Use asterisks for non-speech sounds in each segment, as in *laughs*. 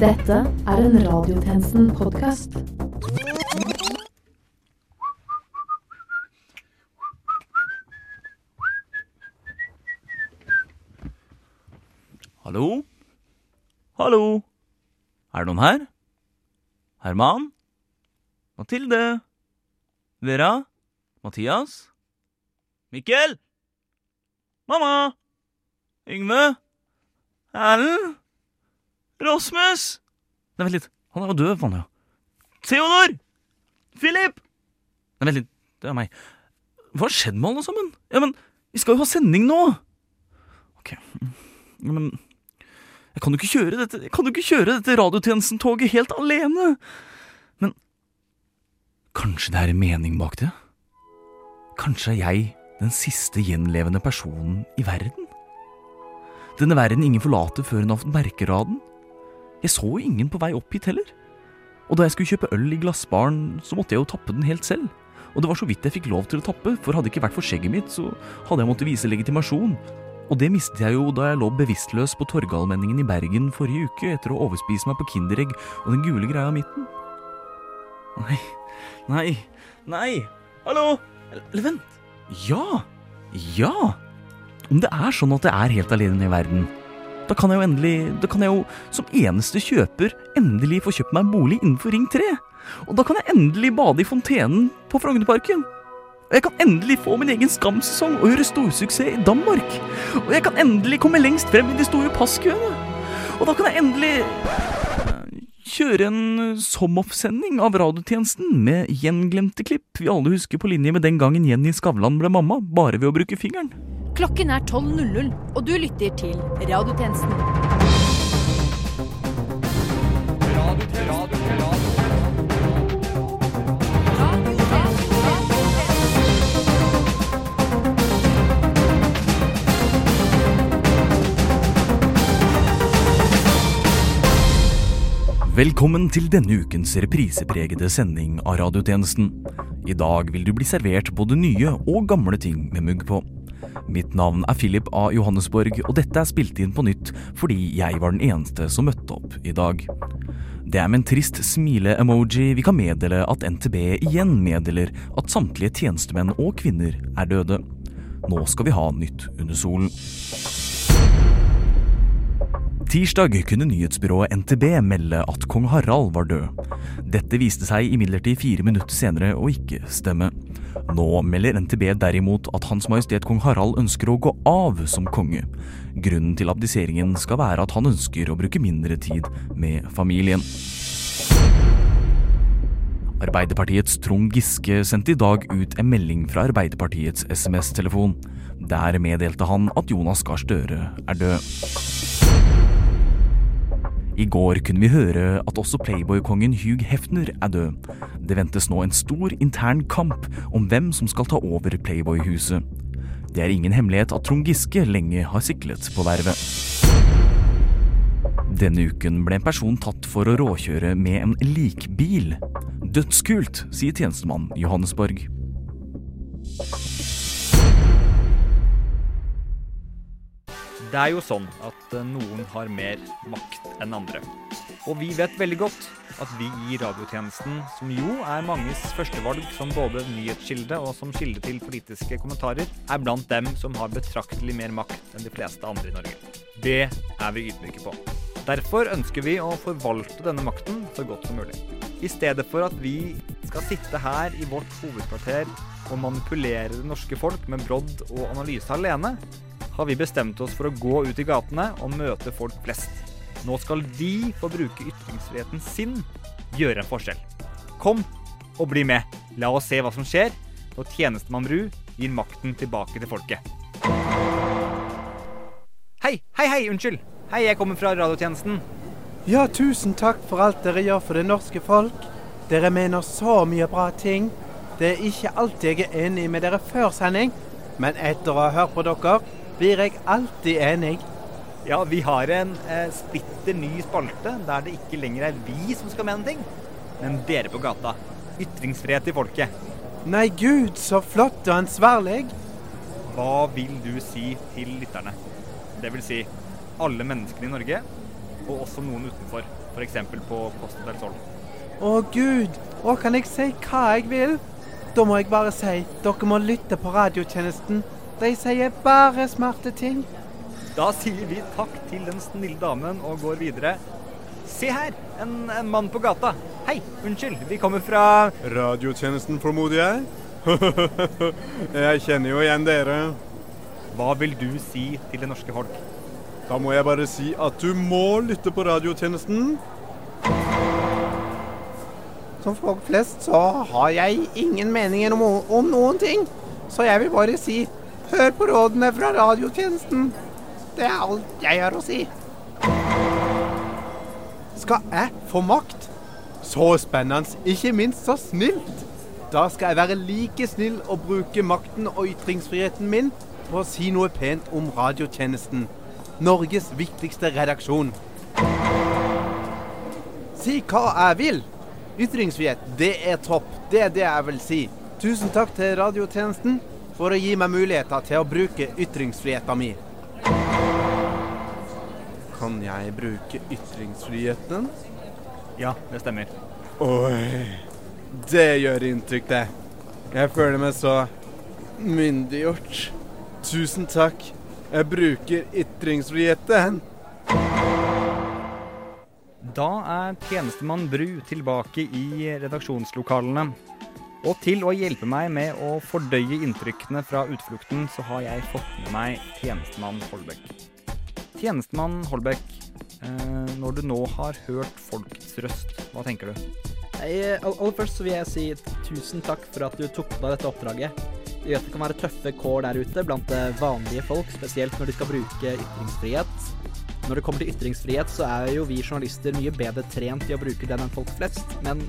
Dette er en Radiotjenesten-podkast. Hallo? Hallo? Er det noen her? Herman? Mathilde? Vera? Mathias? Mikkel? Mamma? Yngve? Erlend? Rasmus? Nei, vent litt. Han er jo døv, han, ja. Theodor! Philip! Nei, vent litt. Det er meg. Hva har skjedd med alle sammen? Ja, men vi skal jo ha sending nå! Ok. Ja, men jeg kan jo ikke kjøre dette Jeg kan jo ikke kjøre dette radiotjenesten-toget helt alene! Men kanskje det er en mening bak det? Kanskje er jeg den siste gjenlevende personen i verden? Denne verden ingen forlater før hun har fått merkeraden? Jeg så ingen på vei opp hit heller. Og da jeg skulle kjøpe øl i glassbaren, så måtte jeg jo tappe den helt selv. Og det var så vidt jeg fikk lov til å tappe, for hadde det ikke vært for skjegget mitt, så hadde jeg måttet vise legitimasjon. Og det mistet jeg jo da jeg lå bevisstløs på Torgallmenningen i Bergen forrige uke etter å overspise meg på Kinderegg og den gule greia i midten. Nei, nei, nei, hallo, eller vent, ja, ja. Om det er sånn at jeg er helt alene i verden, da kan jeg jo endelig, da kan jeg jo som eneste kjøper endelig få kjøpt meg en bolig innenfor Ring 3. Og da kan jeg endelig bade i fontenen på Frognerparken. Og jeg kan endelig få min egen Skam-sesong og gjøre storsuksess i Danmark. Og jeg kan endelig komme lengst frem i de store passkøene. Og da kan jeg endelig eh, kjøre en som-off-sending av radiotjenesten med gjenglemte klipp vi alle husker på linje med den gangen Jenny Skavlan ble mamma, bare ved å bruke fingeren. Klokken er 12.00, og du lytter til Radiotjenesten. Velkommen til denne ukens reprisepregede sending av radiotjenesten. I dag vil du bli servert både nye og gamle ting med mugg på. Mitt navn er Philip A. Johannesborg, og dette er spilt inn på nytt fordi jeg var den eneste som møtte opp i dag. Det er med en trist smile-emoji vi kan meddele at NTB igjen meddeler at samtlige tjenestemenn og kvinner er døde. Nå skal vi ha nytt under solen. Tirsdag kunne nyhetsbyrået NTB melde at kong Harald var død. Dette viste seg imidlertid fire minutter senere å ikke stemme. Nå melder NTB derimot at Hans Majestet Kong Harald ønsker å gå av som konge. Grunnen til abdiseringen skal være at han ønsker å bruke mindre tid med familien. Arbeiderpartiets Trond Giske sendte i dag ut en melding fra Arbeiderpartiets SMS-telefon. Der meddelte han at Jonas Gahr Støre er død. I går kunne vi høre at også Playboy-kongen Hugh Hefner er død. Det ventes nå en stor intern kamp om hvem som skal ta over Playboy-huset. Det er ingen hemmelighet at Trond Giske lenge har siklet på vervet. Denne uken ble en person tatt for å råkjøre med en likbil. Dødskult, sier tjenestemann Johannesborg. Det er jo sånn at eh, noen har mer makt enn andre. Og vi vet veldig godt at vi i radiotjenesten, som jo er manges førstevalg som både nyhetskilde og som kilde til politiske kommentarer, er blant dem som har betraktelig mer makt enn de fleste andre i Norge. Det er vi ydmyke på. Derfor ønsker vi å forvalte denne makten så godt som mulig. I stedet for at vi skal sitte her i vårt hovedkvarter og manipulere det norske folk med brodd og analyse alene, har vi bestemt oss for å gå ut i gatene og møte folk flest. Nå skal de få bruke ytringsfriheten sin, gjøre en forskjell. Kom og bli med. La oss se hva som skjer når tjenestemann Bru gir makten tilbake til folket. Hei, hei, hei, unnskyld. Hei, jeg kommer fra radiotjenesten. Ja, tusen takk for alt dere gjør for det norske folk. Dere mener så mye bra ting. Det er ikke alltid jeg er enig med dere før sending, men etter å ha hørt på dere, blir jeg alltid enig. Ja, vi har en eh, splitter ny spalte der det ikke lenger er vi som skal mene ting, men dere på gata. Ytringsfrihet til folket. Nei, gud, så flott og ansvarlig. Hva vil du si til lytterne? Det vil si alle menneskene i Norge, og også noen utenfor, f.eks. på Costa del Sol. Å gud, å kan jeg si hva jeg vil? Da må jeg bare si, dere må lytte på radiotjenesten. De sier bare smarte ting. Da sier vi takk til den snille damen og går videre. Se her, en, en mann på gata. Hei, unnskyld, vi kommer fra Radiotjenesten, formoder jeg? *laughs* jeg kjenner jo igjen dere. Hva vil du si til det norske folk? Da må jeg bare si at du må lytte på radiotjenesten. Som folk flest så har jeg ingen meninger om, om noen ting. Så jeg vil bare si hør på rådene fra radiotjenesten. Det er alt jeg har å si. Skal jeg få makt? Så spennende, ikke minst så snilt. Da skal jeg være like snill å bruke makten og ytringsfriheten min på å si noe pent om radiotjenesten. Norges viktigste redaksjon. Si hva jeg vil. Ytringsfrihet, det er topp. Det er det jeg vil si. Tusen takk til radiotjenesten for å gi meg muligheter til å bruke ytringsfriheten min. Kan jeg bruke ytringsfriheten? Ja, det stemmer. Oi, det gjør inntrykk, det. Jeg føler meg så myndiggjort. Tusen takk. Jeg bruker ytringsfriheten. Da er tjenestemann Bru tilbake i redaksjonslokalene. Og til å hjelpe meg med å fordøye inntrykkene fra utflukten, så har jeg fått med meg tjenestemann Holbæk. Tjenestemann Holbæk, eh, når du nå har hørt folkets røst, hva tenker du? Nei, Aller først så vil jeg si tusen takk for at du tok på deg dette oppdraget. Vi vet det kan være tøffe kår der ute blant eh, vanlige folk, spesielt når de skal bruke ytringsfrihet. Når det kommer til ytringsfrihet, så er jo vi journalister mye bedre trent i å bruke den enn folk flest, men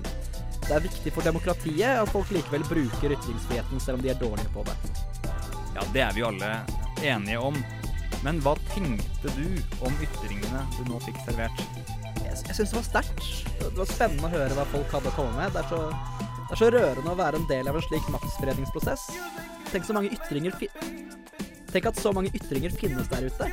det er viktig for demokratiet at folk likevel bruker ytringsfriheten selv om de er dårlige på det. Ja, det er vi jo alle enige om. Men hva tenkte du om ytringene du nå fikk servert? Jeg, jeg syns det var sterkt. Det var spennende å høre hva folk hadde å komme med. Det er så, det er så rørende å være en del av en slik maktspredningsprosess. Tenk så mange ytringer Tenk at så mange ytringer finnes der ute.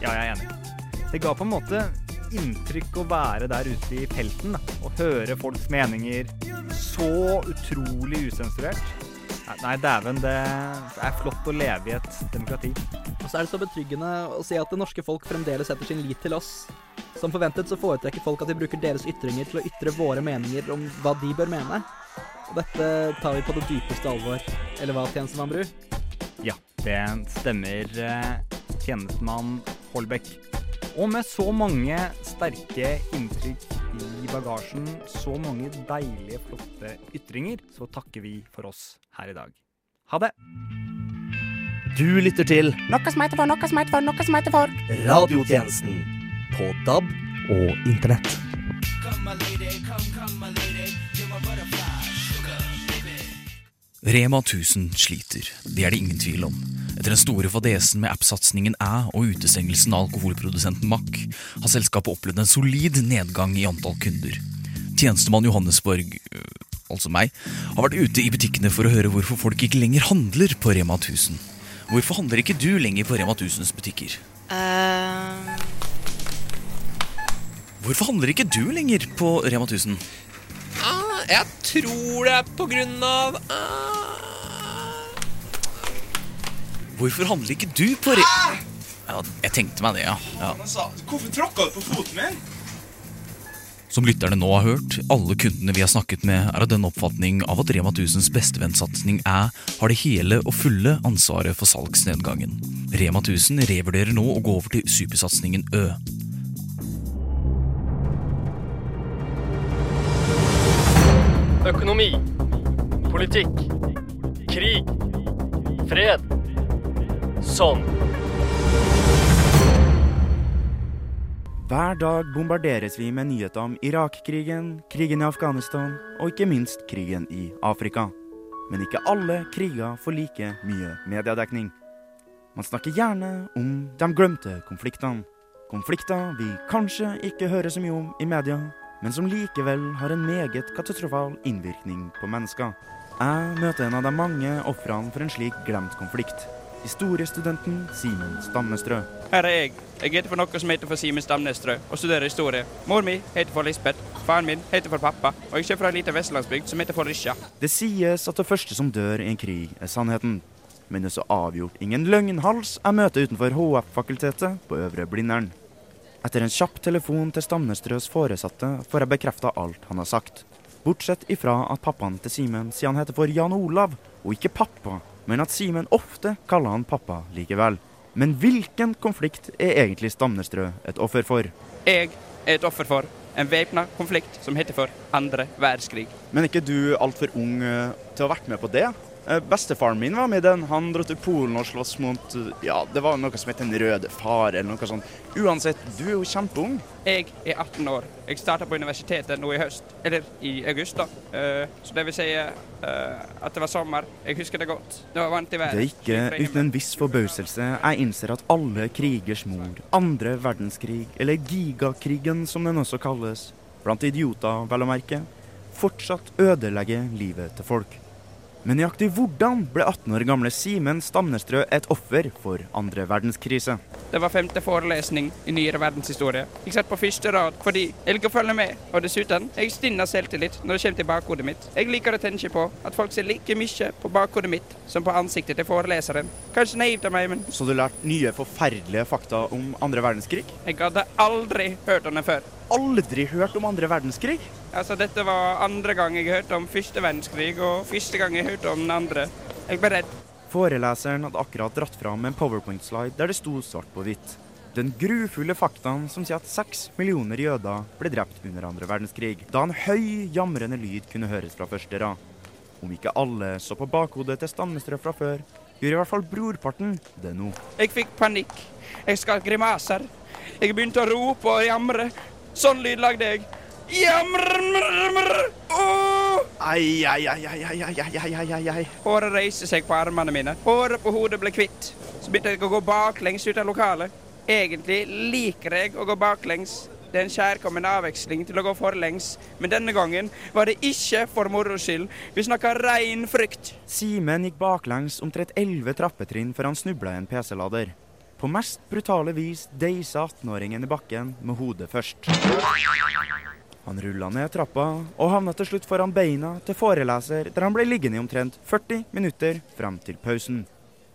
Ja, jeg er enig. Det ga på en måte inntrykk å være der ute i felten da, og høre folks meninger så utrolig usensurert. Nei, Nei, dæven, det er flott å leve i et demokrati. Og så er det så betryggende å si at det norske folk fremdeles setter sin lit til oss. Som forventet så foretrekker folk at vi bruker deres ytringer til å ytre våre meninger om hva de bør mene. Og dette tar vi på det dypeste alvor. Eller hva, tjenestemann Bru? Ja, det stemmer, eh, tjenestemann Holbæk. Og med så mange sterke inntrykk i bagasjen, så mange deilige, flotte ytringer, så takker vi for oss her i dag. Ha det! Du lytter til Noe som heter for, noe som heter for, noe som heter for. radiotjenesten på DAB og Internett. Rema 1000 sliter, det er det ingen tvil om. Etter den store fadesen med app-satsingen Æ og utestengelsen av alkoholprodusenten Mack, har selskapet opplevd en solid nedgang i antall kunder. Tjenestemann Johannesborg, øh, altså meg, har vært ute i butikkene for å høre hvorfor folk ikke lenger handler på Rema 1000. Hvorfor handler ikke du lenger på Rema 1000s butikker? Hvorfor handler ikke du lenger på Rema 1000? Uh, jeg tror det er på grunn av ah. Hvorfor handler ikke du på Re... Ja, jeg tenkte meg det, ja. ja. Hvorfor tråkka du på foten min? Som lytterne nå har hørt, alle kundene vi har snakket med, er av den oppfatning av at Rema 1000s bestevennsatsing Æ har det hele og fulle ansvaret for salgsnedgangen. Rema 1000 revurderer nå å gå over til supersatsingen Ø. Økonomi. Politikk. Krig. Fred. Sånn. Hver dag bombarderes vi med nyheter om Irak-krigen, krigen i Afghanistan og ikke minst krigen i Afrika. Men ikke alle kriger får like mye mediedekning. Man snakker gjerne om de glemte konfliktene. Konflikter vi kanskje ikke hører så mye om i media, men som likevel har en meget katastrofal innvirkning på mennesker. Jeg møter en av de mange ofrene for en slik glemt konflikt. Historiestudenten Simen Stamnestrø. Her er jeg. Jeg heter for noe som heter for Simen Stamnestrø og studerer historie. Mor mi heter for Lisbeth, faren min heter for pappa, og jeg kommer fra ei lita vestlandsbygd som heter for Rysja. Det sies at det første som dør i en krig, er sannheten. Men det er så avgjort ingen løgnhals er møtet utenfor HF-fakultetet på Øvre Blindern. Etter en kjapp telefon til Stamnestrøs foresatte får jeg bekrefta alt han har sagt. Bortsett ifra at pappaen til Simen sier han heter for Jan Olav, og ikke pappa, men at Simen ofte kaller han pappa likevel. Men hvilken konflikt er egentlig Stamnestrø et offer for? Jeg er et offer for en væpna konflikt som heter for andre verdenskrig. Men er ikke du altfor ung eh, til å ha vært med på det? Eh, Bestefaren min var med i den. Han dro til Polen og sloss mot eh, Ja, det var noe som het Den røde far, eller noe sånt. Uansett, du er jo kjempeung. Jeg er 18 år. Jeg starta på universitetet nå i høst. Eller i august, da. Uh, så det vil si uh, at det var sommer. Jeg husker det godt. Det var varmt i været. Det er ikke uten en viss forbauselse jeg innser at alle krigers mor, andre verdenskrig, eller gigakrigen som den også kalles, blant idioter vel å merke, fortsatt ødelegger livet til folk. Men nøyaktig hvordan ble 18 år gamle Simen Stamnestrø et offer for andre verdenskrise? Det var femte forelesning i nyere verdenshistorie. Jeg satt på første rad fordi jeg liker å følge med, og dessuten, jeg stinner selvtillit når det kommer til bakhodet mitt. Jeg liker å tenke på at folk ser like mye på bakhodet mitt som på ansiktet til foreleseren. Kanskje naivt av meg, men Så du lærte nye forferdelige fakta om andre verdenskrig? jeg hadde aldri hørt om det før. Aldri hørt om andre verdenskrig? Altså, dette var andre gang jeg hørte om første verdenskrig, og første gang jeg hørte om den andre. Jeg ble redd. Foreleseren hadde akkurat dratt fram en powerpoint-slide der det sto svart på hvitt. Den grufulle faktaen som sier at seks millioner jøder ble drept under andre verdenskrig, da en høy, jamrende lyd kunne høres fra første rad. Om ikke alle så på bakhodet til Stamnestrø fra før, gjør i hvert fall brorparten det nå. Jeg fikk panikk. Jeg skar grimaser. Jeg begynte å rope og jamre. Sånn lyd lagde jeg. Jamrr, Åh! Ai, ai, ai, ai, ai, ai, ai, ai, ai, ai. Håret reiste seg på armene mine. Håret på hodet ble kvitt. Så begynte jeg å gå baklengs ut av lokalet. Egentlig liker jeg å gå baklengs. Det er en kjærkommen avveksling til å gå forlengs, men denne gangen var det ikke for moro skyld. Vi snakka rein frykt. Simen gikk baklengs omtrent elleve trappetrinn før han snubla i en PC-lader. På mest brutale vis deisa 18-åringen i bakken med hodet først. Han rulla ned trappa og havna til slutt foran beina til foreleser, der han ble liggende i omtrent 40 minutter frem til pausen.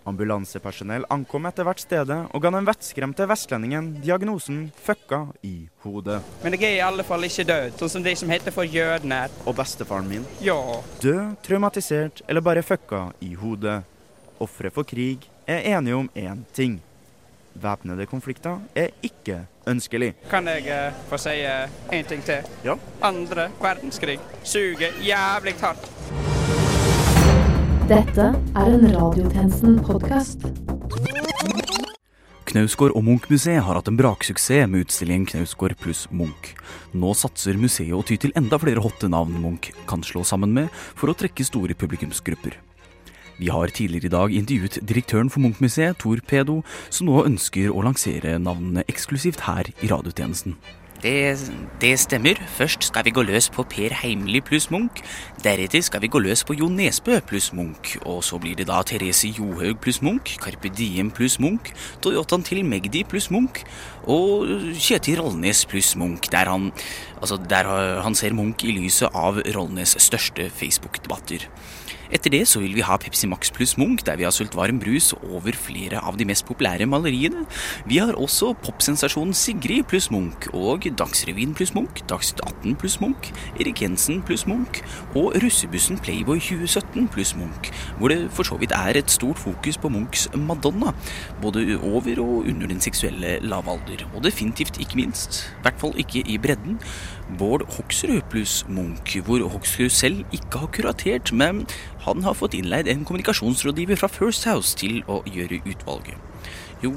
Ambulansepersonell ankom etter hvert stedet og ga den vettskremte vestlendingen diagnosen 'fucka i hodet'. Men jeg er i alle fall ikke død, sånn som de som heter for jødene. Og bestefaren min Ja. død, traumatisert eller bare fucka i hodet. Ofre for krig er enige om én ting. Væpnede konflikter er ikke ønskelig. Kan jeg eh, få si én en ting til? Ja. Andre verdenskrig suger jævlig hardt. Dette er en Radiotjenesten-podkast. Knausgård og Munch-museet har hatt en braksuksess med utstillingen Knausgård pluss Munch. Nå satser museet å ty til enda flere hotte navn Munch kan slå sammen med for å trekke store publikumsgrupper. Vi har tidligere i dag intervjuet direktøren for Munch-museet, Tor Pedo, som nå ønsker å lansere navnene eksklusivt her i radiotjenesten. Det, det stemmer. Først skal vi gå løs på Per Heimli pluss Munch. Deretter skal vi gå løs på Jo Nesbø pluss Munch. Og så blir det da Therese Johaug pluss Munch, Carpe Diem pluss Munch, Toyotaen til Magdi pluss Munch og Kjetil Rollnes pluss Munch, der han, altså der han ser Munch i lyset av Rollnes' største Facebook-debatter. Etter det så vil vi ha Pepsi Max pluss Munch, der vi har sølt varm brus over flere av de mest populære maleriene. Vi har også popsensasjonen Sigrid pluss Munch og Dagsrevyen pluss Munch, Dagsnytt 18 pluss Munch, Erik Jensen pluss Munch og russebussen Playboy 2017 pluss Munch, hvor det for så vidt er et stort fokus på Munchs Madonna, både over og under den seksuelle lavalder, og definitivt ikke minst, i hvert fall ikke i bredden, Bård Hoksrud pluss Munch, hvor Hoksrud selv ikke har kuratert, men han har fått innleid en kommunikasjonsrådgiver fra First House til å gjøre utvalget. Jo,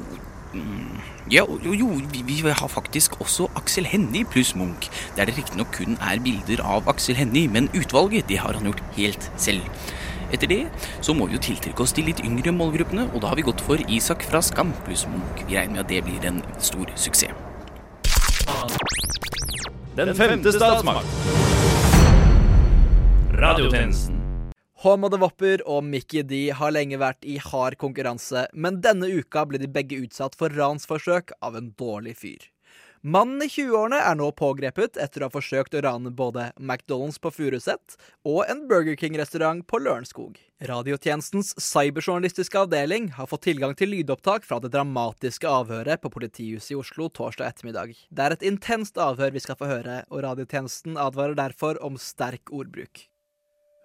mm, ja, jo, jo vi, har faktisk også Aksel Hennie pluss Munch, der det riktignok kun er bilder av Aksel Hennie, men utvalget det har han gjort helt selv. Etter det så må vi jo tiltrekke oss de litt yngre målgruppene, og da har vi gått for Isak fra Skam pluss Munch. Vi regner med at det blir en stor suksess. Den femte statsmakt. Radiotjenesten. Home of the Wopper og Mickey D har lenge vært i hard konkurranse, men denne uka ble de begge utsatt for ransforsøk av en dårlig fyr. Mannen i 20-årene er nå pågrepet etter å ha forsøkt å rane både McDonald's på Furuset og en Burger King-restaurant på Lørenskog. Radiotjenestens cyberjournalistiske avdeling har fått tilgang til lydopptak fra det dramatiske avhøret på politihuset i Oslo torsdag ettermiddag. Det er et intenst avhør vi skal få høre, og radiotjenesten advarer derfor om sterk ordbruk.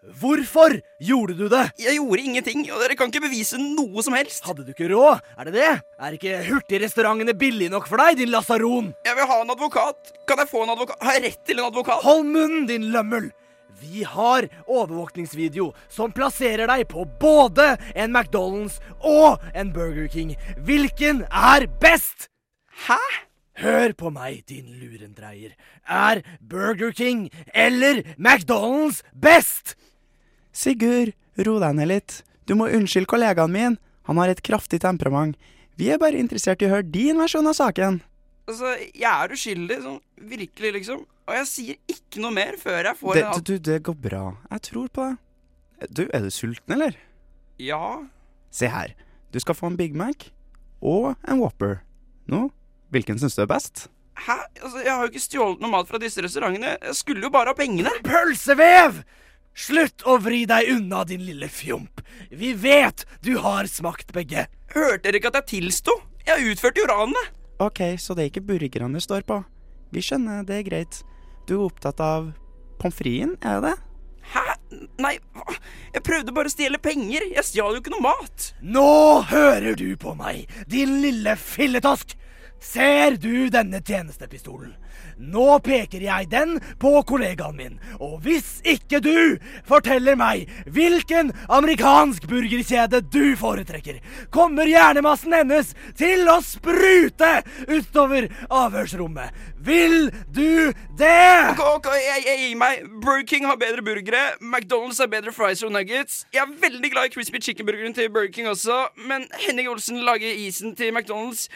Hvorfor gjorde du det? Jeg gjorde ingenting, og dere kan ikke bevise noe som helst. Hadde du ikke råd? Er det det? Er ikke hurtigrestaurantene billige nok for deg, din lasaron? Jeg vil ha en advokat. Kan jeg få en advokat? Har jeg rett til en advokat? Hold munnen, din lømmel! Vi har overvåkningsvideo som plasserer deg på både en McDonald's og en Burger King. Hvilken er best? Hæ? Hør på meg, din lurendreier. Er Burger King eller McDonald's best? Sigurd, ro deg ned litt. Du må unnskylde kollegaen min. Han har et kraftig temperament. Vi er bare interessert i å høre din versjon av saken. Altså, jeg er uskyldig, sånn virkelig, liksom. Og jeg sier ikke noe mer før jeg får Det, en du, det går bra. Jeg tror på deg. Du, er du sulten, eller? Ja. Se her. Du skal få en Big Mac og en Whopper. Nå, hvilken syns du er best? Hæ? Altså, Jeg har jo ikke stjålet noe mat fra disse restaurantene. Jeg skulle jo bare ha pengene. Pølsevev! Slutt å vri deg unna, din lille fjomp. Vi vet du har smakt begge. Hørte dere ikke at jeg tilsto? Jeg utførte jo ranet. Ok, så det er ikke burgerne du står på. Vi skjønner, det er greit. Du er opptatt av pommes fritesen, er det? Hæ? Nei, hva? Jeg prøvde bare å stjele penger. Jeg stjal jo ikke noe mat. Nå hører du på meg, din lille filletosk. Ser du denne tjenestepistolen? Nå peker jeg den på kollegaen min, og hvis ikke du forteller meg hvilken amerikansk burgerkjede du foretrekker, kommer hjernemassen hennes til å sprute utover avhørsrommet. Vil du det? Ok, ok, jeg, jeg gir meg. Burger King har bedre burgere. McDonald's har bedre fries og nuggets. Jeg er veldig glad i crispy chicken-burgeren til Burger King også, men Henning Olsen lager isen til McDonald's.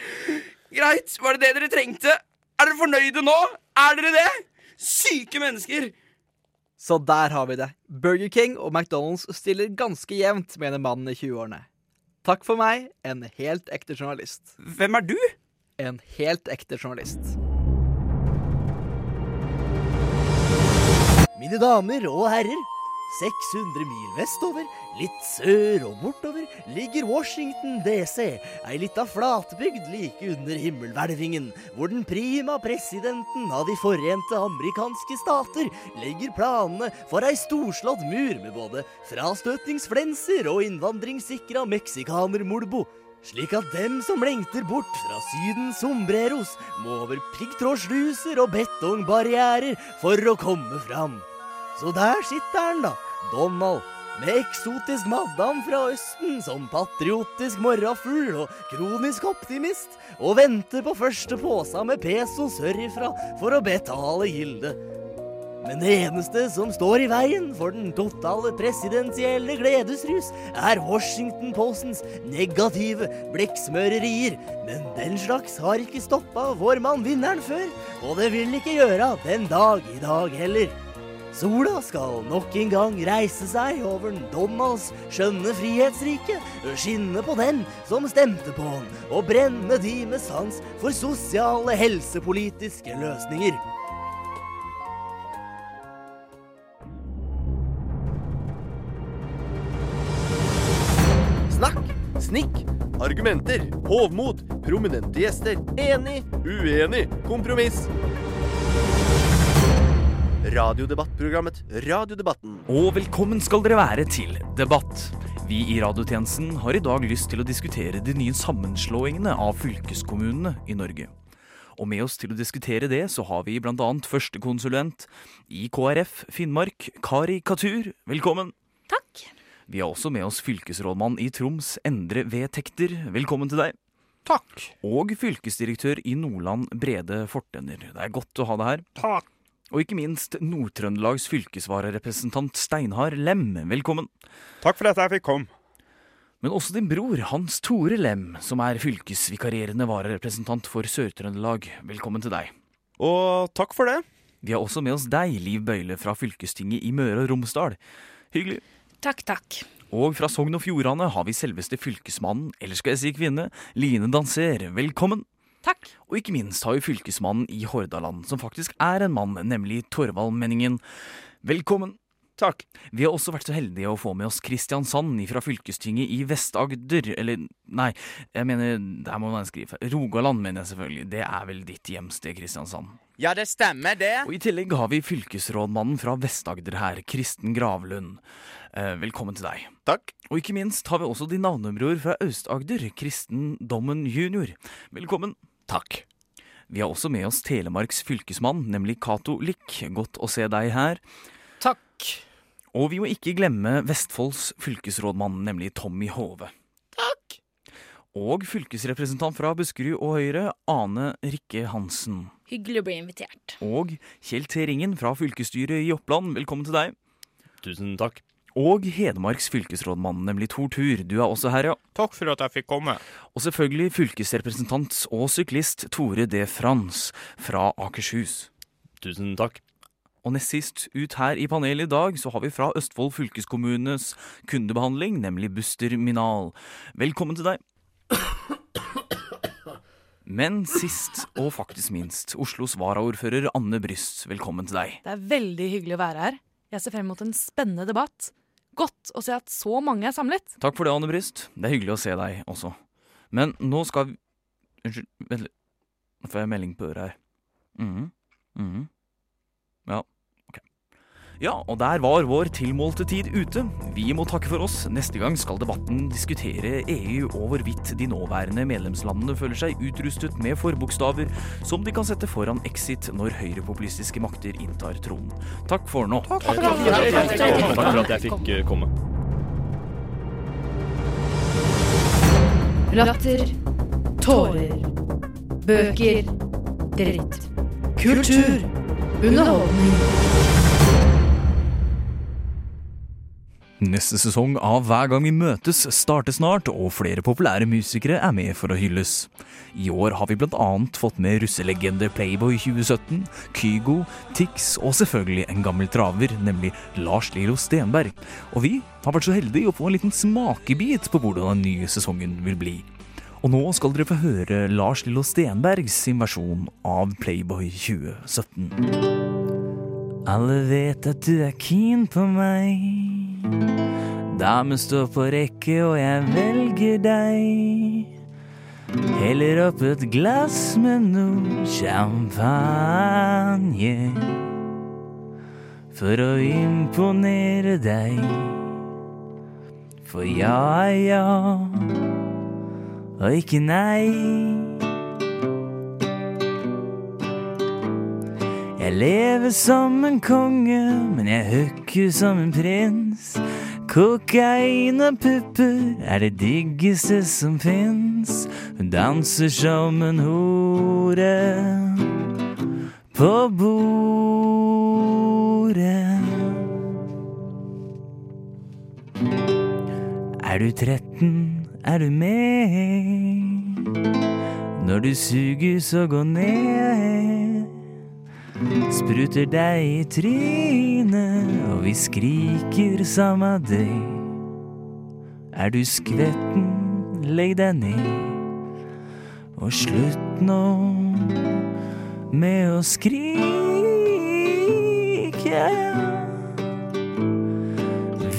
Greit, var det det dere trengte? Er dere fornøyde nå? Er dere det? Syke mennesker! Så der har vi det. Burger King og McDonald's stiller ganske jevnt, mener mannen i 20-årene. Takk for meg, en helt ekte journalist. Hvem er du? En helt ekte journalist. Mine damer og herrer, 600 mil vestover, litt sør og bortover, ligger Washington DC, ei lita flatbygd like under himmelhvelvingen, hvor den prima presidenten av De forente amerikanske stater legger planene for ei storslått mur med både frastøtningsflenser og innvandringssikra meksikanermolbo. Slik at dem som lengter bort fra Sydens sombreros, må over piggtrådsluser og betongbarrierer for å komme fram. Så der sitter han, da, Donald, med eksotisk madam fra Østen som patriotisk morrafugl og kronisk optimist, og venter på første påsa med peso sørifra for å betale gildet. Men det eneste som står i veien for den totale presidensielle gledesrus, er Washington Postens negative blekksmørerier. Men den slags har ikke stoppa vår mann vinneren før, og det vil ikke gjøre den dag i dag heller. Sola skal nok en gang reise seg over Donalds skjønne frihetsrike, skinne på den som stemte på han, og brenne de med sans for sosiale helsepolitiske løsninger. Snakk, snikk, argumenter, hovmod, prominente gjester, enig, uenig, kompromiss. Radiodebattprogrammet Radiodebatten. Og velkommen skal dere være til Debatt. Vi i radiotjenesten har i dag lyst til å diskutere de nye sammenslåingene av fylkeskommunene i Norge. Og med oss til å diskutere det, så har vi blant annet førstekonsulent i KrF Finnmark, Kari Katur. Velkommen. Takk. Vi har også med oss fylkesrådmann i Troms, Endre V. Tekter. Velkommen til deg. Takk. Og fylkesdirektør i Nordland, Brede Fortenner. Det er godt å ha deg her. Takk. Og ikke minst Nord-Trøndelags fylkesvararepresentant Steinar Lem. Velkommen. Takk for at jeg fikk komme. Men også din bror Hans Tore Lem, som er fylkesvikarierende vararepresentant for Sør-Trøndelag. Velkommen til deg. Og takk for det. Vi har også med oss deg, Liv Bøyle fra fylkestinget i Møre og Romsdal. Hyggelig. Takk, takk. Og fra Sogn og Fjordane har vi selveste fylkesmannen, eller skal jeg si kvinne, Line Danser. Velkommen. Takk. Og ikke minst har vi fylkesmannen i Hordaland, som faktisk er en mann, nemlig Torvald Menningen. Velkommen. Takk. Vi har også vært så heldige å få med oss Kristiansand fra fylkestinget i Vest-Agder. Eller, nei, jeg mener, der må man skrive. Rogaland, mener jeg selvfølgelig. Det er vel ditt hjemsted, Kristiansand. Ja, det stemmer, det. Og I tillegg har vi fylkesrådmannen fra Vest-Agder her, Kristen Gravlund. Eh, velkommen til deg. Takk. Og ikke minst har vi også din navnebror fra Aust-Agder, Kristen Dommen jr. Velkommen. Takk. Vi har også med oss Telemarks fylkesmann, nemlig Cato Lick. Godt å se deg her. Takk. Og vi må ikke glemme Vestfolds fylkesrådmann, nemlig Tommy Hove. Takk. Og fylkesrepresentant fra Buskerud og Høyre, Ane Rikke Hansen. Hyggelig å bli invitert. Og Kjell T. Ringen fra fylkesstyret i Oppland, velkommen til deg. Tusen takk. Og Hedmarks fylkesrådmann, nemlig Tor Tur. Du er også her, ja. Takk for at jeg fikk komme. Og selvfølgelig fylkesrepresentant og syklist Tore D. Frans fra Akershus. Tusen takk. Og nest sist ut her i panelet i dag, så har vi fra Østfold fylkeskommunes kundebehandling, nemlig Buster Minal. Velkommen til deg. Men sist, og faktisk minst, Oslos varaordfører Anne Bryst. Velkommen til deg. Det er veldig hyggelig å være her. Jeg ser frem mot en spennende debatt. Godt å se at så mange er samlet. Takk for det, Anne Bryst. Det er hyggelig å se deg også. Men nå skal vi Unnskyld, vent litt. Nå får jeg melding på øret her. Mhm. Mhm. Mm -hmm. Ja, og der var vår tilmålte tid ute. Vi må takke for oss. Neste gang skal debatten diskutere EU og hvorvidt de nåværende medlemslandene føler seg utrustet med forbokstaver som de kan sette foran exit når høyrepopulistiske makter inntar tronen. Takk for nå. Takk for at jeg fikk eh, komme. Latter. Tårer. Bøker. Dritt. Kultur. Underholdning. Neste sesong av Hver gang vi møtes starter snart, og flere populære musikere er med for å hylles. I år har vi annet fått med russelegende Playboy 2017, Kygo, Tix og selvfølgelig en gammel traver, nemlig Lars Lilo Stenberg. Og vi har vært så heldige å få en liten smakebit på hvordan den nye sesongen vil bli. Og nå skal dere få høre Lars Lillo Stenbergs sin versjon av Playboy 2017. Alle vet at du er keen på meg. Damer står på rekke, og jeg velger deg. Heller opp et glass med noe champagne. For å imponere deg. For ja er ja, og ikke nei. Jeg lever som en konge, men jeg hooker som en prins. Kokain og pupper er det diggeste som fins. Hun danser som en hore på bordet. Er du 13, er du med? Når du suger, så gå ned. Spruter deg i trynet, og vi skriker samme deg. Er du skvetten, legg deg ned. Og slutt nå med å skrike.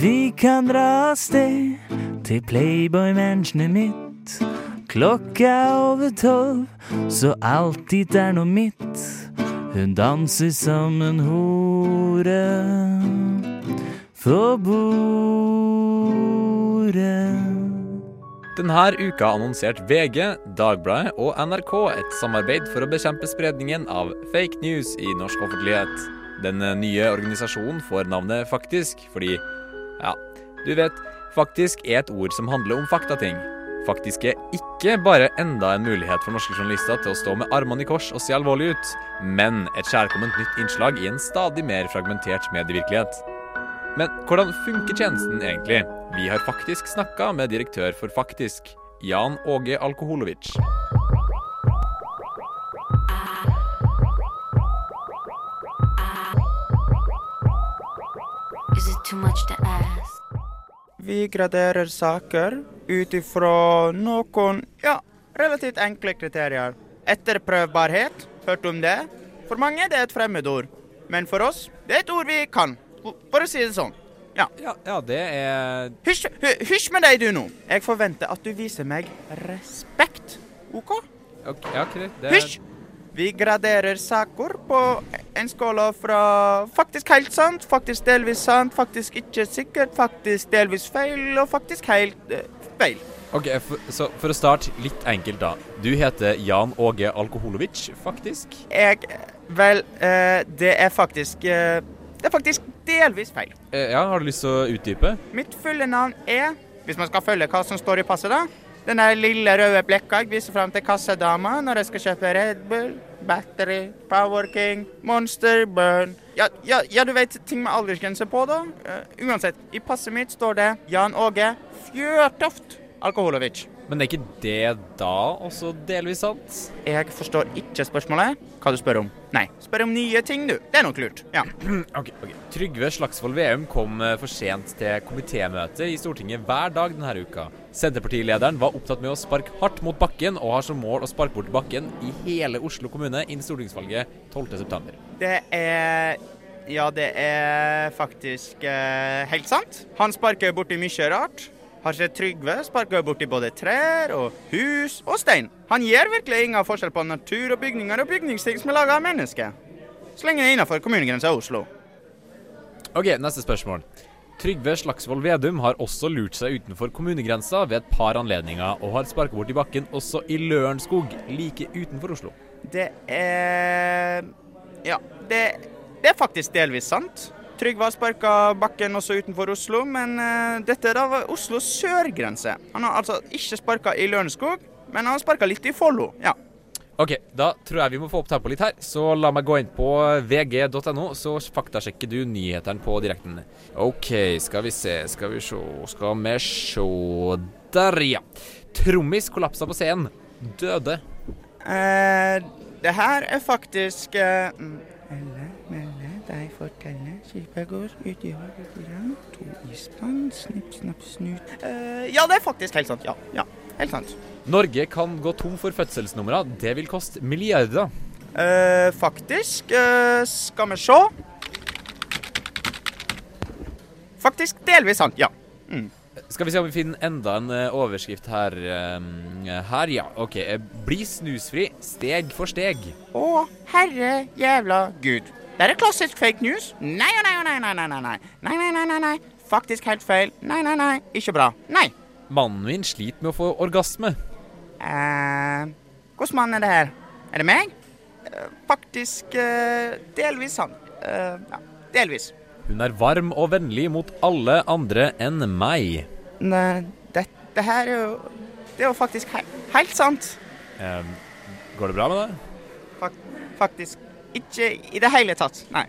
Vi kan dra av sted til Playboy-mansionet mitt. Klokka er over tolv, så alt dit er nå mitt. Hun danser som en hore for bordet. Denne uka annonserte VG, Dagbladet og NRK et samarbeid for å bekjempe spredningen av fake news i norsk offentlighet. Den nye organisasjonen får navnet Faktisk fordi, ja, du vet, faktisk er et ord som handler om faktating. Faktisk er ikke bare enda en mulighet for norske journalister til å stå med armene i kors og se alvorlig ut, men et kjærkomment nytt innslag i en stadig mer fragmentert medievirkelighet. Men hvordan funker tjenesten egentlig? Vi har faktisk snakka med direktør for Faktisk, Jan Åge Alkoholovic. Is it too much to ask? Vi graderer saker ut ifra noen ja, relativt enkle kriterier. Etterprøvbarhet, hørt om det? For mange det er et fremmedord, men for oss det er et ord vi kan, for å si det sånn. Ja. Ja, det er Hysj, hysj med deg du nå. Jeg forventer at du viser meg respekt. OK? okay, ja, greit. Det- Hysj! Vi graderer saker på en skala fra faktisk helt sant, faktisk delvis sant, faktisk ikke sikkert, faktisk delvis feil og faktisk helt uh, feil. Ok, for, Så for å starte litt enkelt, da. Du heter Jan Åge Alkoholovic, faktisk. Jeg Vel, uh, det er faktisk uh, Det er faktisk delvis feil. Ja, Har du lyst til å utdype? Mitt fulle navn er, hvis man skal følge hva som står i passet, da Den lille røde blekka jeg viser fram til kassadama når jeg skal kjøpe Red Bull, Battery, Power King, Monster, Burn Ja, ja, ja du vet ting med aldersgrense på, da. Uh, uansett, i passet mitt står det Jan Åge Fjørtoft Alkoholovic. Men er ikke det da også delvis sant? Jeg forstår ikke spørsmålet. Hva du spør om? Nei, spør om nye ting, du. Det er nok lurt. Ja. *clears throat* Ok, ok. Trygve Slagsvold Veum kom eh, for sent til komitémøte i Stortinget hver dag denne uka. Senterpartilederen var opptatt med å sparke hardt mot bakken, og har som mål å sparke bort bakken i hele Oslo kommune innen stortingsvalget 12.9. Det er Ja, det er faktisk eh, helt sant. Han sparker borti mye rart. Har sett Trygve sparker borti både trær og hus og stein. Han gjør virkelig ingen forskjell på natur og bygninger og bygningsting som er laga av mennesker. Så lenge det er innafor kommunegrensa Oslo. Ok, neste spørsmål. Trygve Slagsvold Vedum har også lurt seg utenfor kommunegrensa ved et par anledninger, og har sparket bort i bakken også i Lørenskog, like utenfor Oslo. Det er Ja, det, det er faktisk delvis sant. Trygve har sparka bakken også utenfor Oslo, men uh, dette da Oslos sørgrense. Han har altså ikke sparka i Lørenskog, men han har sparka litt i Follo. Ja. Ok, da tror jeg vi må få opp tempoet litt her, så la meg gå inn på vg.no, så faktasjekker du nyhetene på direkten. Ok, skal vi se, skal vi se, skal vi se Der, ja. Trommis kollapsa på scenen. Døde. Uh, det her er faktisk uh, Melle, Melde, melde, deg fortelle, skipet går ut i havet to isbrann, snipp, snapp, snut Uh, Ja, det er faktisk helt sant. Ja, ja, helt sant. Norge kan gå tom for fødselsnumre. Det vil koste milliarder. Eh, faktisk eh, Skal vi se. Faktisk delvis sant, ja. Mm. Skal vi se om vi finner enda en eh, overskrift her. eh, her, ja. OK. eh, Bli snusfri steg for steg. Å, herre jævla gud. Det er klassisk fake news. Nei, nei, nei, nei, nei, nei, nei. Nei, nei, nei, nei, nei. Faktisk helt feil. Nei, nei, nei. Ikke bra. Nei. Mannen min sliter med å få orgasme. Eh, Hvilken mann er det her? Er det meg? Eh, faktisk eh, delvis sant. Eh, ja, delvis. Hun er varm og vennlig mot alle andre enn meg. Nei, dette her er jo Det er jo faktisk he helt sant. Eh, går det bra med deg? Fak faktisk ikke i det hele tatt. Nei.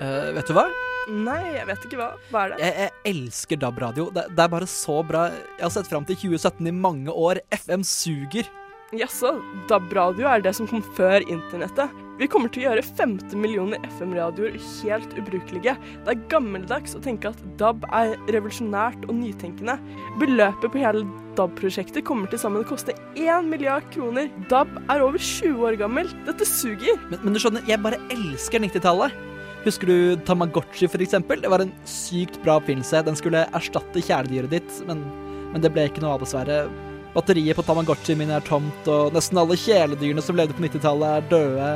Eh, vet du hva? Nei, jeg vet ikke hva. Hva er det? Jeg, jeg elsker DAB-radio. Det, det er bare så bra. Jeg har sett fram til 2017 i mange år. FM suger. Jaså, DAB-radio er det som kom før internettet. Vi kommer til å gjøre 50 millioner FM-radioer helt ubrukelige. Det er gammeldags å tenke at DAB er revolusjonært og nytenkende. Beløpet på hele DAB-prosjektet kommer til sammen å koste 1 milliard kroner. DAB er over 20 år gammel. Dette suger. Men, men du skjønner, jeg bare elsker 90-tallet. Husker du Tamagotchi, eksempel? Det var en sykt bra oppfinnelse. Den skulle erstatte kjæledyret ditt, men, men det ble ikke noe av, dessverre. Batteriet på Tamagotchi min er tomt, og nesten alle kjæledyrene som levde på 90-tallet, er døde.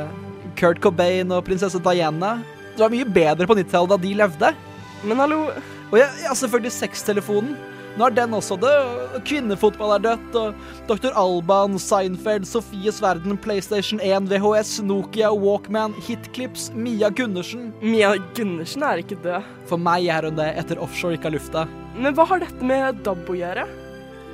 Kurt Cobain og prinsesse Diana. Det var mye bedre på 90-tallet da de levde. Men hallo Og ja, ja selvfølgelig sextelefonen. Nå er den også død. Kvinnefotball er dødt. Og Dr. Alban, Seinfeld, Sofies Verden, PlayStation 1, VHS, Nokia, Walkman, Hitclips, Mia Gundersen. Mia Gundersen er ikke død. For meg er hun det, etter offshore ikke har lufta. Men hva har dette med DAB å gjøre?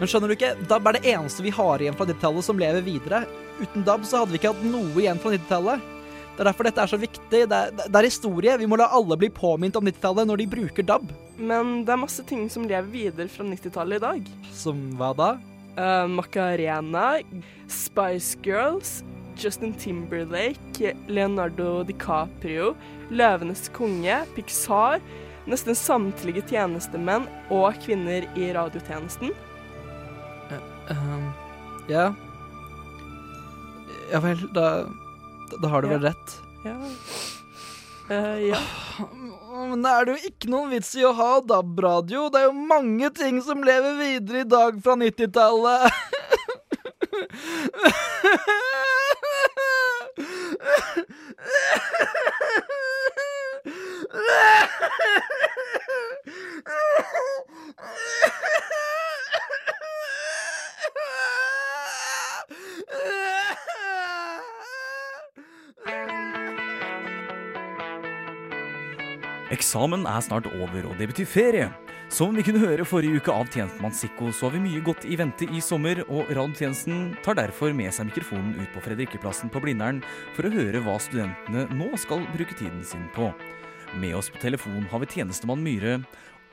Men skjønner du ikke, DAB er det eneste vi har igjen fra 90-tallet som lever videre. Uten DAB så hadde vi ikke hatt noe igjen fra 90-tallet. Det er derfor dette er så viktig. Det er, det er historie. Vi må la alle bli påminnet om 90-tallet når de bruker DAB. Men det er masse ting som lever videre fra 90-tallet i dag. Som hva da? Uh, Macarena, Spice Girls, Justin Timberlake, Leonardo DiCaprio, Løvenes konge, Pixar, nesten samtlige tjenestemenn og kvinner i radiotjenesten. Ehm, ja. Ja vel, da, da har du vel rett. Ja. Uh, ja. Men det er det jo ikke noen vits i å ha DAB-radio. Det er jo mange ting som lever videre i dag fra 90-tallet. *laughs* Eksamen er snart over, og det betyr ferie. Som vi kunne høre forrige uke av Tjenestemann Sikko, så har vi mye godt i vente i sommer, og Radiotjenesten tar derfor med seg mikrofonen ut på Fredrikkeplassen på Blindern for å høre hva studentene nå skal bruke tiden sin på. Med oss på telefon har vi tjenestemann Myhre.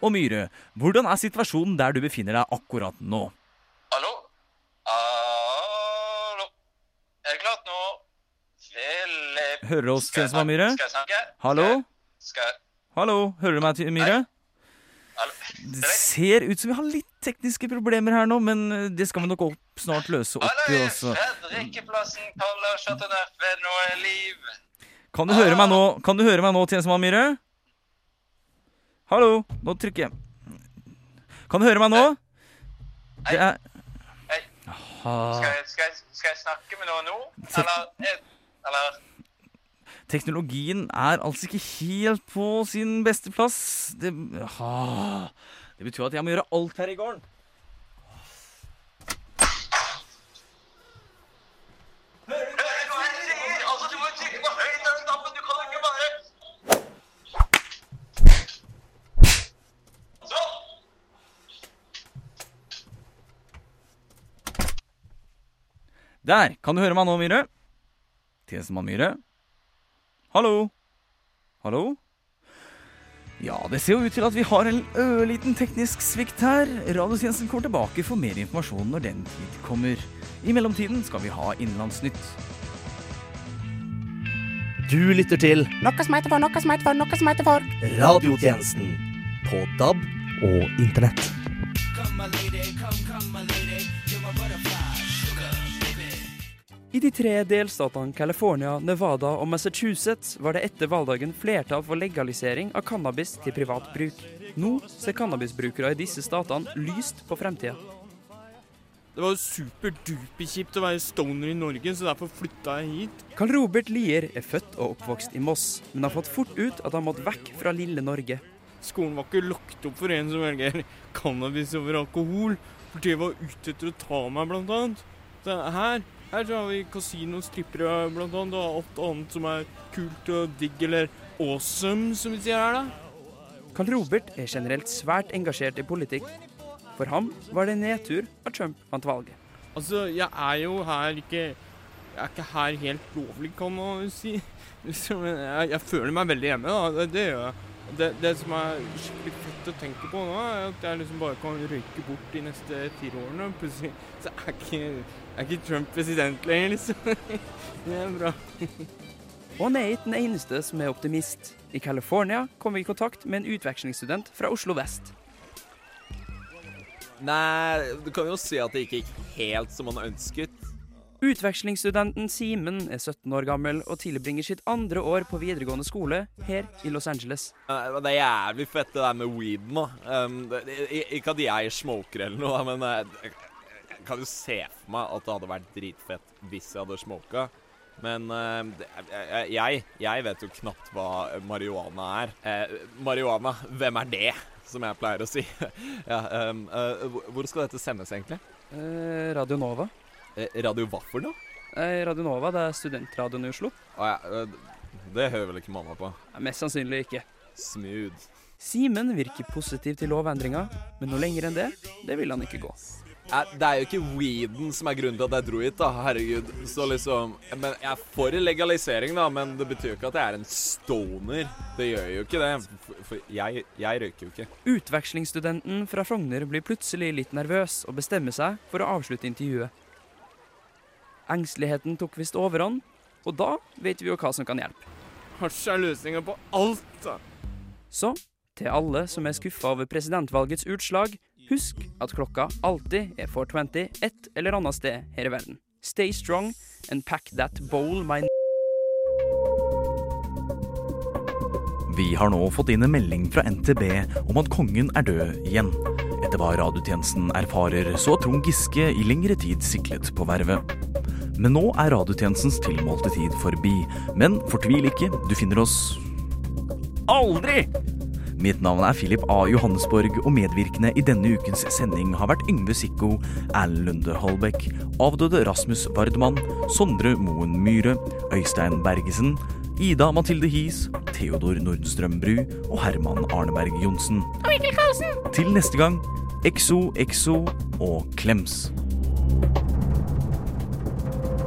Og Myhre, hvordan er situasjonen der du befinner deg akkurat nå? Hallo? Hallo? Er det klart nå? Philip Hører du oss, tjenestemann Myhre? Skal jeg snakke? Hallo? Skal jeg Hallo, hører du meg, Myhre? Det ser ut som vi har litt tekniske problemer her nå, men eh, det skal vi nok opp, snart løse opp i også. Fredrikkeplassen kaller Chateauneuf ved noe liv. Kan du høre meg nå, Kan du høre meg nå, tjenestemann Myhre? Hallo, nå trykker jeg. Kan du høre meg nå? Det er Hei. Skal jeg, skal, jeg, skal jeg snakke med noen nå? Eller, er- eller Teknologien er altså ikke helt på sin beste plass. Det, aha. det betyr at jeg må gjøre alt her i gården. Der! Kan du høre meg nå, Myhre? Tjenestemann Myhre? Hallo? Hallo? Ja, det ser jo ut til at vi har en ørliten teknisk svikt her. Radiotjenesten kommer tilbake for mer informasjon når den tid kommer. I mellomtiden skal vi ha Innenlandsnytt. Du lytter til Noe som heter for, noe som heter for, noe som heter for. Radiotjenesten på DAB og Internett. I de tre delstatene California, Nevada og Massachusetts var det etter valgdagen flertall for legalisering av cannabis til privat bruk. Nå ser cannabisbrukere i disse statene lyst på fremtida. Det var superduperkjipt å være stoner i Norge, så derfor flytta jeg hit. Carl Robert Lier er født og oppvokst i Moss, men har fått fort ut at han måtte vekk fra lille Norge. Skolen var ikke lagt opp for en som velger cannabis over alkohol, for det var ute etter å ta meg, blant annet. Så her, her så har vi kasino, strippere, blant annet, og alt annet som er kult og digg, eller awesome, som vi sier her, da. Carl Robert er generelt svært engasjert i politikk. For ham var det nedtur at Trump vant valget. Altså, jeg er jo her ikke Jeg er ikke her helt lovlig, kan man si. *laughs* Jeg, jeg føler meg veldig hjemme, da. Det, det gjør jeg. Det, det som er skikkelig fett å tenke på nå, er at jeg liksom bare kan røyke bort de neste fire årene. Plutselig så er ikke, er ikke Trump president lenger, liksom. *laughs* Det er bra. Og han er ikke den eneste som er optimist. I California kom vi i kontakt med en utvekslingsstudent fra Oslo vest. Nei, du kan jo si at det ikke gikk helt som han ønsket. Utvekslingsstudenten Simen er 17 år gammel og tilbringer sitt andre år på videregående skole her i Los Angeles. Eh, Det er jævlig fett det der med weed nå. Um, ikke at jeg smoker eller noe, men eh, jeg, jeg kan jo se for meg at det hadde vært dritfett hvis jeg hadde smoka. Men uh, jeg, jeg, vet jo knapt hva marihuana er. Uh, marihuana, hvem er det? Som jeg pleier å si. *laughs* ja, um, uh, hvor- skal dette sendes, egentlig? Eh, Radio Nova. Eh, radio hva for noe? Eh, Radio Nova det er studentradioen i Oslo. Å ja, eh, det hører vel ikke mamma på? Mest sannsynlig ikke. Smooth. Simen virker positiv til lovendringa, men noe lenger enn det, det vil han ikke gå. Det er jo ikke weeden som er grunnen til at jeg dro hit, da. Herregud. Så liksom Men jeg er for legalisering, da, men det betyr jo ikke at jeg er en stoner. Det gjør jo ikke det. For jeg, jeg røyker jo ikke. Utvekslingsstudenten fra Frogner blir plutselig litt nervøs og bestemmer seg for å avslutte intervjuet. Engsteligheten tok visst overhånd, og da vet vi jo hva som kan hjelpe. Hasj er løsninga på alt, da. Så til alle som er skuffa over presidentvalgets utslag, husk at klokka alltid er 420 et eller annet sted her i verden. Stay strong and pack that bowl, my Vi har nå fått inn en melding fra NTB om at kongen er død igjen. Etter hva radiotjenesten erfarer, så har Trond Giske i lengre tid siklet på vervet. Men nå er radiotjenestens tilmålte tid forbi. Men fortvil ikke, du finner oss aldri! Mitt navn er Philip A. Johannesborg, og medvirkende i denne ukens sending har vært Yngve Sikko, Erlend Lunde Holbæk, avdøde Rasmus Vardmann, Sondre Moen Myhre, Øystein Bergesen, Ida Mathilde Hies, Theodor Nordstrøm Bru og Herman Arneberg Johnsen. Til neste gang, exo, exo og klems.